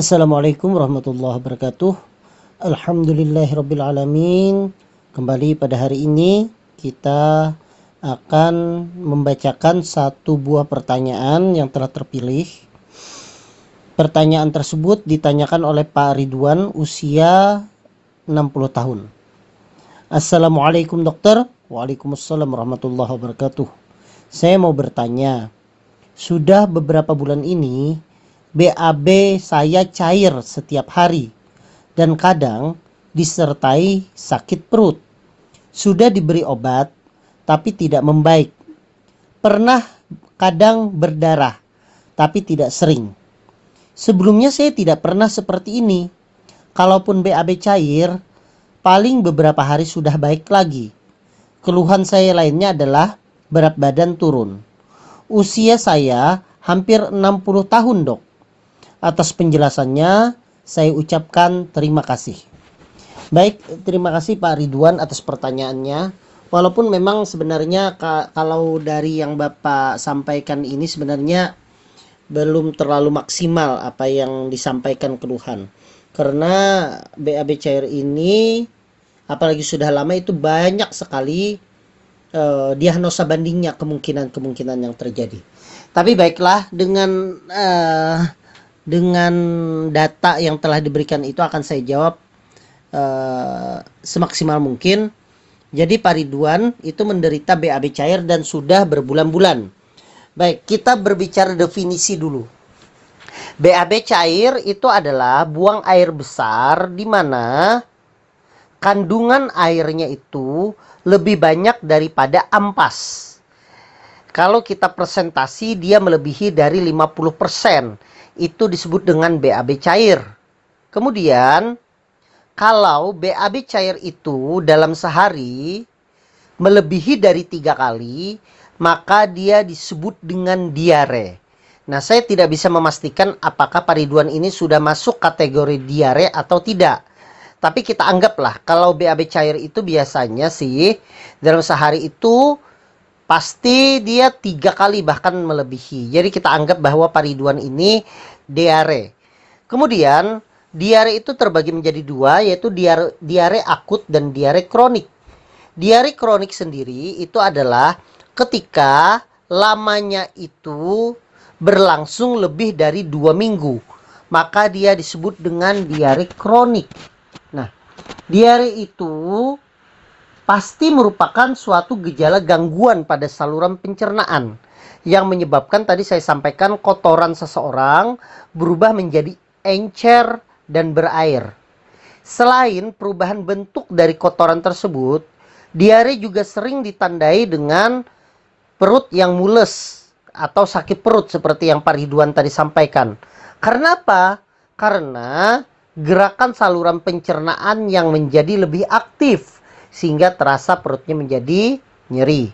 Assalamualaikum warahmatullahi wabarakatuh. Alhamdulillahirrabbilalamin. Kembali pada hari ini kita akan membacakan satu buah pertanyaan yang telah terpilih. Pertanyaan tersebut ditanyakan oleh Pak Ridwan usia 60 tahun. Assalamualaikum dokter. Waalaikumsalam warahmatullahi wabarakatuh. Saya mau bertanya, sudah beberapa bulan ini BAB saya cair setiap hari dan kadang disertai sakit perut. Sudah diberi obat tapi tidak membaik. Pernah kadang berdarah tapi tidak sering. Sebelumnya saya tidak pernah seperti ini. Kalaupun BAB cair, paling beberapa hari sudah baik lagi. Keluhan saya lainnya adalah berat badan turun. Usia saya hampir 60 tahun, Dok. Atas penjelasannya, saya ucapkan terima kasih. Baik, terima kasih Pak Ridwan atas pertanyaannya. Walaupun memang sebenarnya kalau dari yang Bapak sampaikan ini sebenarnya belum terlalu maksimal apa yang disampaikan keluhan. Karena BAB cair ini apalagi sudah lama itu banyak sekali uh, diagnosa bandingnya kemungkinan-kemungkinan yang terjadi. Tapi baiklah dengan uh, dengan data yang telah diberikan itu akan saya jawab uh, semaksimal mungkin. Jadi Pak Ridwan itu menderita BAB cair dan sudah berbulan-bulan. Baik, kita berbicara definisi dulu. BAB cair itu adalah buang air besar di mana kandungan airnya itu lebih banyak daripada ampas. Kalau kita presentasi dia melebihi dari 50% itu disebut dengan BAB cair. Kemudian kalau BAB cair itu dalam sehari melebihi dari tiga kali, maka dia disebut dengan diare. Nah, saya tidak bisa memastikan apakah pariduan ini sudah masuk kategori diare atau tidak. Tapi kita anggaplah kalau BAB cair itu biasanya sih dalam sehari itu pasti dia tiga kali bahkan melebihi. Jadi kita anggap bahwa pariduan ini diare. Kemudian diare itu terbagi menjadi dua yaitu diare, diare akut dan diare kronik. Diare kronik sendiri itu adalah ketika lamanya itu berlangsung lebih dari dua minggu. Maka dia disebut dengan diare kronik. Nah, diare itu pasti merupakan suatu gejala gangguan pada saluran pencernaan yang menyebabkan tadi saya sampaikan kotoran seseorang berubah menjadi encer dan berair. Selain perubahan bentuk dari kotoran tersebut, diare juga sering ditandai dengan perut yang mules atau sakit perut seperti yang Pak Ridwan tadi sampaikan. Karena apa? Karena gerakan saluran pencernaan yang menjadi lebih aktif sehingga terasa perutnya menjadi nyeri.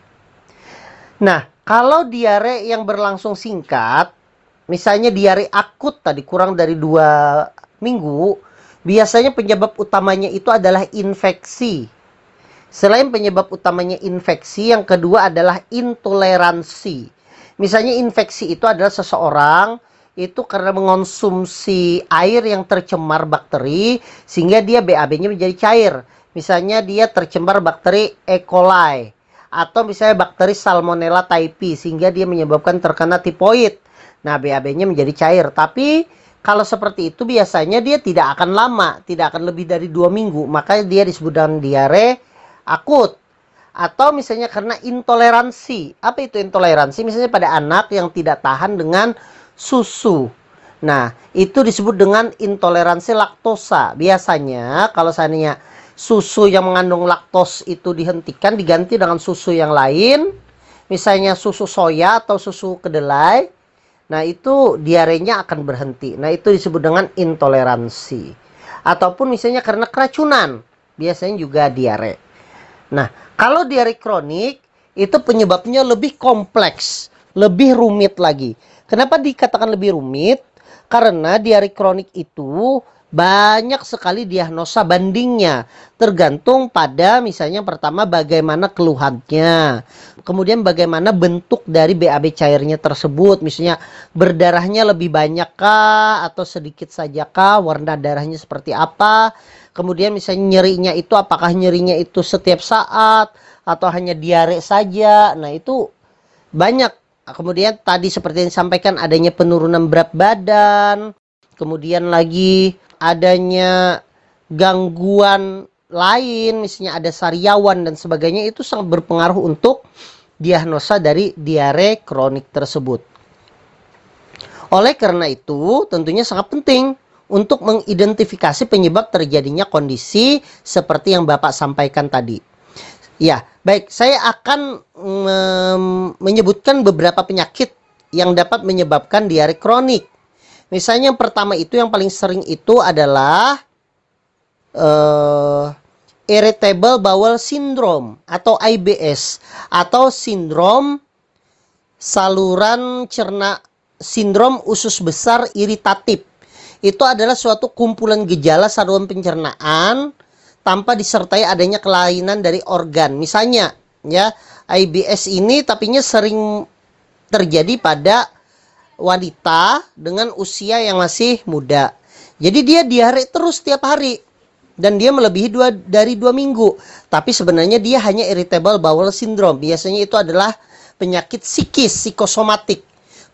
Nah, kalau diare yang berlangsung singkat, misalnya diare akut tadi kurang dari dua minggu, biasanya penyebab utamanya itu adalah infeksi. Selain penyebab utamanya infeksi, yang kedua adalah intoleransi. Misalnya infeksi itu adalah seseorang itu karena mengonsumsi air yang tercemar bakteri sehingga dia BAB-nya menjadi cair. Misalnya dia tercemar bakteri E. coli atau misalnya bakteri Salmonella typhi sehingga dia menyebabkan terkena tipoid. Nah, BAB-nya menjadi cair. Tapi kalau seperti itu biasanya dia tidak akan lama, tidak akan lebih dari dua minggu. Maka dia disebut dengan diare akut. Atau misalnya karena intoleransi. Apa itu intoleransi? Misalnya pada anak yang tidak tahan dengan susu. Nah, itu disebut dengan intoleransi laktosa. Biasanya kalau seandainya susu yang mengandung laktos itu dihentikan diganti dengan susu yang lain. Misalnya susu soya atau susu kedelai. Nah itu diarenya akan berhenti. Nah itu disebut dengan intoleransi. Ataupun misalnya karena keracunan biasanya juga diare. Nah kalau diare kronik itu penyebabnya lebih kompleks lebih rumit lagi. Kenapa dikatakan lebih rumit? Karena diare kronik itu banyak sekali diagnosa bandingnya tergantung pada misalnya pertama bagaimana keluhannya. Kemudian bagaimana bentuk dari BAB cairnya tersebut. Misalnya berdarahnya lebih banyak kah atau sedikit saja kah warna darahnya seperti apa. Kemudian misalnya nyerinya itu apakah nyerinya itu setiap saat atau hanya diare saja. Nah itu banyak. Kemudian tadi seperti yang disampaikan adanya penurunan berat badan. Kemudian lagi adanya gangguan lain, misalnya ada sariawan dan sebagainya, itu sangat berpengaruh untuk diagnosa dari diare kronik tersebut. Oleh karena itu, tentunya sangat penting untuk mengidentifikasi penyebab terjadinya kondisi seperti yang Bapak sampaikan tadi. Ya, baik, saya akan menyebutkan beberapa penyakit yang dapat menyebabkan diare kronik. Misalnya yang pertama itu yang paling sering itu adalah uh, irritable bowel syndrome atau IBS atau sindrom saluran cerna sindrom usus besar iritatif. Itu adalah suatu kumpulan gejala saluran pencernaan tanpa disertai adanya kelainan dari organ. Misalnya, ya, IBS ini tapinya sering terjadi pada wanita dengan usia yang masih muda. Jadi dia diare terus setiap hari dan dia melebihi dua dari dua minggu. Tapi sebenarnya dia hanya irritable bowel syndrome. Biasanya itu adalah penyakit psikis, psikosomatik.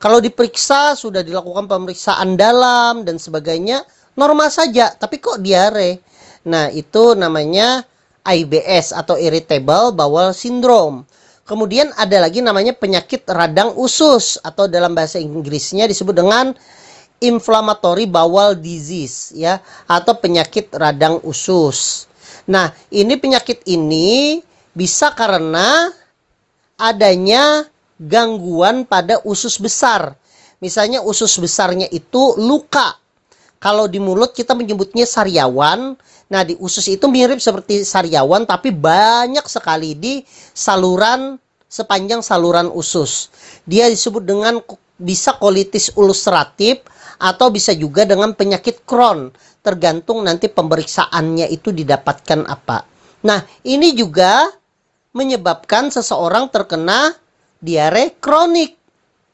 Kalau diperiksa sudah dilakukan pemeriksaan dalam dan sebagainya normal saja, tapi kok diare. Nah, itu namanya IBS atau irritable bowel syndrome. Kemudian ada lagi namanya penyakit radang usus atau dalam bahasa Inggrisnya disebut dengan inflammatory bowel disease ya atau penyakit radang usus. Nah, ini penyakit ini bisa karena adanya gangguan pada usus besar. Misalnya usus besarnya itu luka. Kalau di mulut kita menyebutnya sariawan, Nah, di usus itu mirip seperti sariawan tapi banyak sekali di saluran sepanjang saluran usus. Dia disebut dengan bisa kolitis ulceratif atau bisa juga dengan penyakit Crohn, tergantung nanti pemeriksaannya itu didapatkan apa. Nah, ini juga menyebabkan seseorang terkena diare kronik,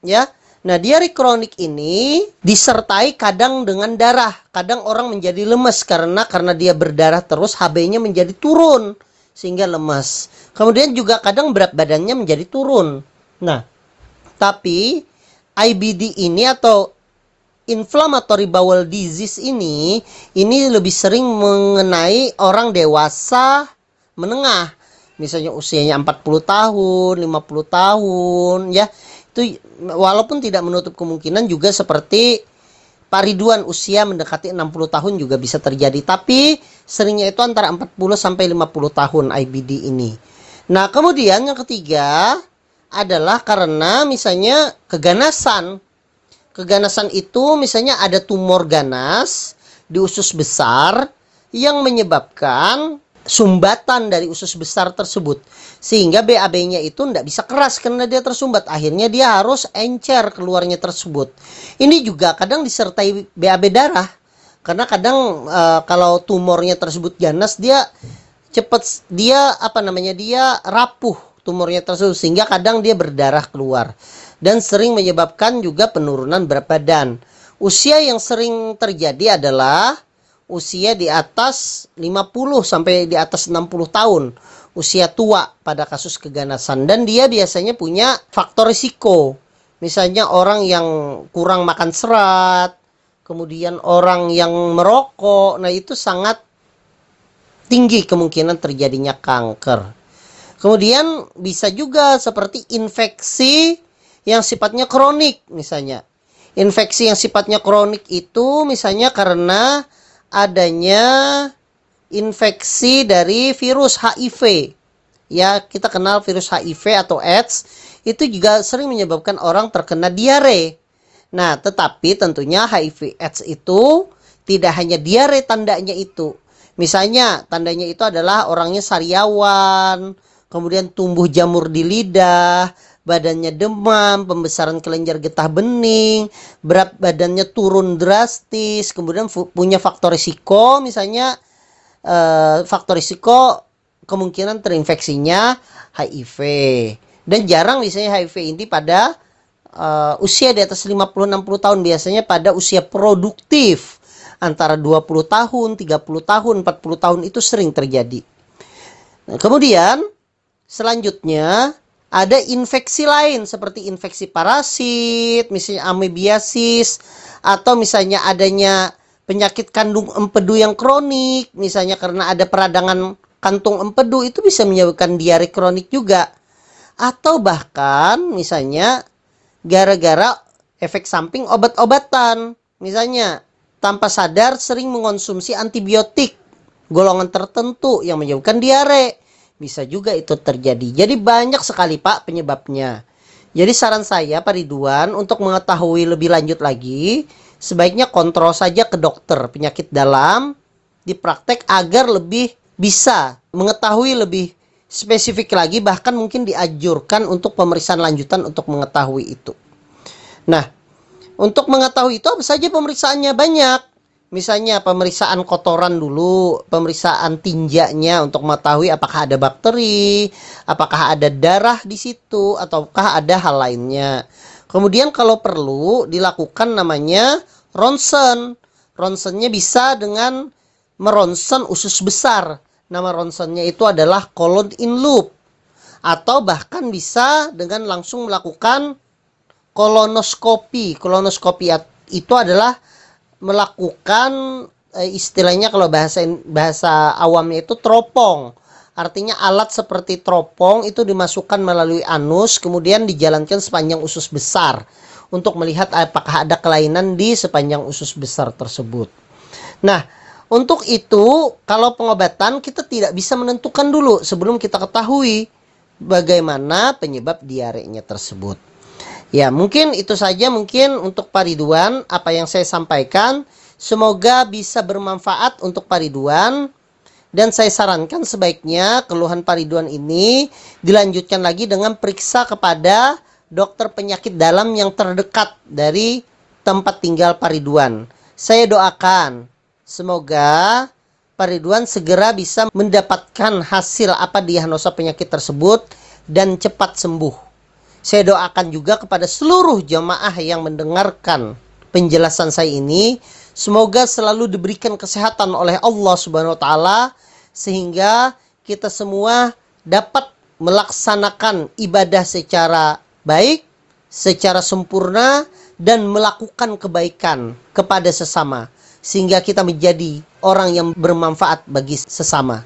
ya. Nah, diare kronik ini disertai kadang dengan darah. Kadang orang menjadi lemes karena karena dia berdarah terus HB-nya menjadi turun sehingga lemas. Kemudian juga kadang berat badannya menjadi turun. Nah, tapi IBD ini atau inflammatory bowel disease ini ini lebih sering mengenai orang dewasa menengah. Misalnya usianya 40 tahun, 50 tahun ya itu walaupun tidak menutup kemungkinan juga seperti pariduan usia mendekati 60 tahun juga bisa terjadi tapi seringnya itu antara 40 sampai 50 tahun IBD ini. Nah, kemudian yang ketiga adalah karena misalnya keganasan. Keganasan itu misalnya ada tumor ganas di usus besar yang menyebabkan sumbatan dari usus besar tersebut. Sehingga BAB-nya itu tidak bisa keras karena dia tersumbat. Akhirnya dia harus encer keluarnya tersebut. Ini juga kadang disertai BAB darah. Karena kadang e, kalau tumornya tersebut ganas dia cepat dia apa namanya dia rapuh tumornya tersebut. Sehingga kadang dia berdarah keluar. Dan sering menyebabkan juga penurunan berat badan. Usia yang sering terjadi adalah usia di atas 50 sampai di atas 60 tahun usia tua pada kasus keganasan. Dan dia biasanya punya faktor risiko. Misalnya orang yang kurang makan serat kemudian orang yang merokok. Nah itu sangat tinggi kemungkinan terjadinya kanker. Kemudian bisa juga seperti infeksi yang sifatnya kronik misalnya. Infeksi yang sifatnya kronik itu misalnya karena adanya infeksi dari virus HIV. Ya, kita kenal virus HIV atau AIDS itu juga sering menyebabkan orang terkena diare. Nah, tetapi tentunya HIV AIDS itu tidak hanya diare tandanya itu. Misalnya, tandanya itu adalah orangnya sariawan, kemudian tumbuh jamur di lidah, badannya demam, pembesaran kelenjar getah bening, berat badannya turun drastis, kemudian punya faktor risiko misalnya eh, faktor risiko kemungkinan terinfeksinya HIV. Dan jarang misalnya HIV ini pada uh, usia di atas 50-60 tahun biasanya pada usia produktif antara 20 tahun, 30 tahun, 40 tahun itu sering terjadi. Nah, kemudian selanjutnya ada infeksi lain seperti infeksi parasit, misalnya amebiasis atau misalnya adanya penyakit kandung empedu yang kronik, misalnya karena ada peradangan kantung empedu itu bisa menyebabkan diare kronik juga. Atau bahkan misalnya gara-gara efek samping obat-obatan. Misalnya tanpa sadar sering mengonsumsi antibiotik golongan tertentu yang menyebabkan diare. Bisa juga itu terjadi. Jadi banyak sekali Pak penyebabnya. Jadi saran saya Pak Ridwan untuk mengetahui lebih lanjut lagi, sebaiknya kontrol saja ke dokter penyakit dalam di praktek agar lebih bisa mengetahui lebih spesifik lagi bahkan mungkin diajurkan untuk pemeriksaan lanjutan untuk mengetahui itu. Nah, untuk mengetahui itu apa saja pemeriksaannya banyak. Misalnya pemeriksaan kotoran dulu, pemeriksaan tinjanya untuk mengetahui apakah ada bakteri, apakah ada darah di situ ataukah ada hal lainnya. Kemudian kalau perlu dilakukan namanya ronsen. Ronsennya bisa dengan meronsen usus besar nama ronsennya itu adalah colon in loop atau bahkan bisa dengan langsung melakukan kolonoskopi. Kolonoskopi itu adalah melakukan eh, istilahnya kalau bahasa bahasa awamnya itu teropong. Artinya alat seperti teropong itu dimasukkan melalui anus kemudian dijalankan sepanjang usus besar untuk melihat apakah ada kelainan di sepanjang usus besar tersebut. Nah, untuk itu, kalau pengobatan kita tidak bisa menentukan dulu sebelum kita ketahui bagaimana penyebab diarenya tersebut. Ya, mungkin itu saja mungkin untuk Pak Ridwan apa yang saya sampaikan. Semoga bisa bermanfaat untuk Pak Ridwan. Dan saya sarankan sebaiknya keluhan Pak Ridwan ini dilanjutkan lagi dengan periksa kepada dokter penyakit dalam yang terdekat dari tempat tinggal Pak Ridwan. Saya doakan Semoga Pak Ridwan segera bisa mendapatkan hasil apa diagnosa penyakit tersebut dan cepat sembuh. Saya doakan juga kepada seluruh jamaah yang mendengarkan penjelasan saya ini, semoga selalu diberikan kesehatan oleh Allah Subhanahu wa taala sehingga kita semua dapat melaksanakan ibadah secara baik, secara sempurna dan melakukan kebaikan kepada sesama sehingga kita menjadi orang yang bermanfaat bagi sesama.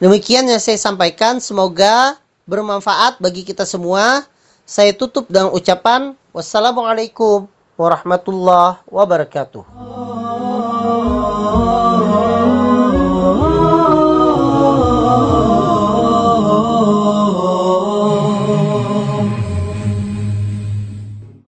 Demikian yang saya sampaikan, semoga bermanfaat bagi kita semua. Saya tutup dengan ucapan wassalamualaikum warahmatullahi wabarakatuh.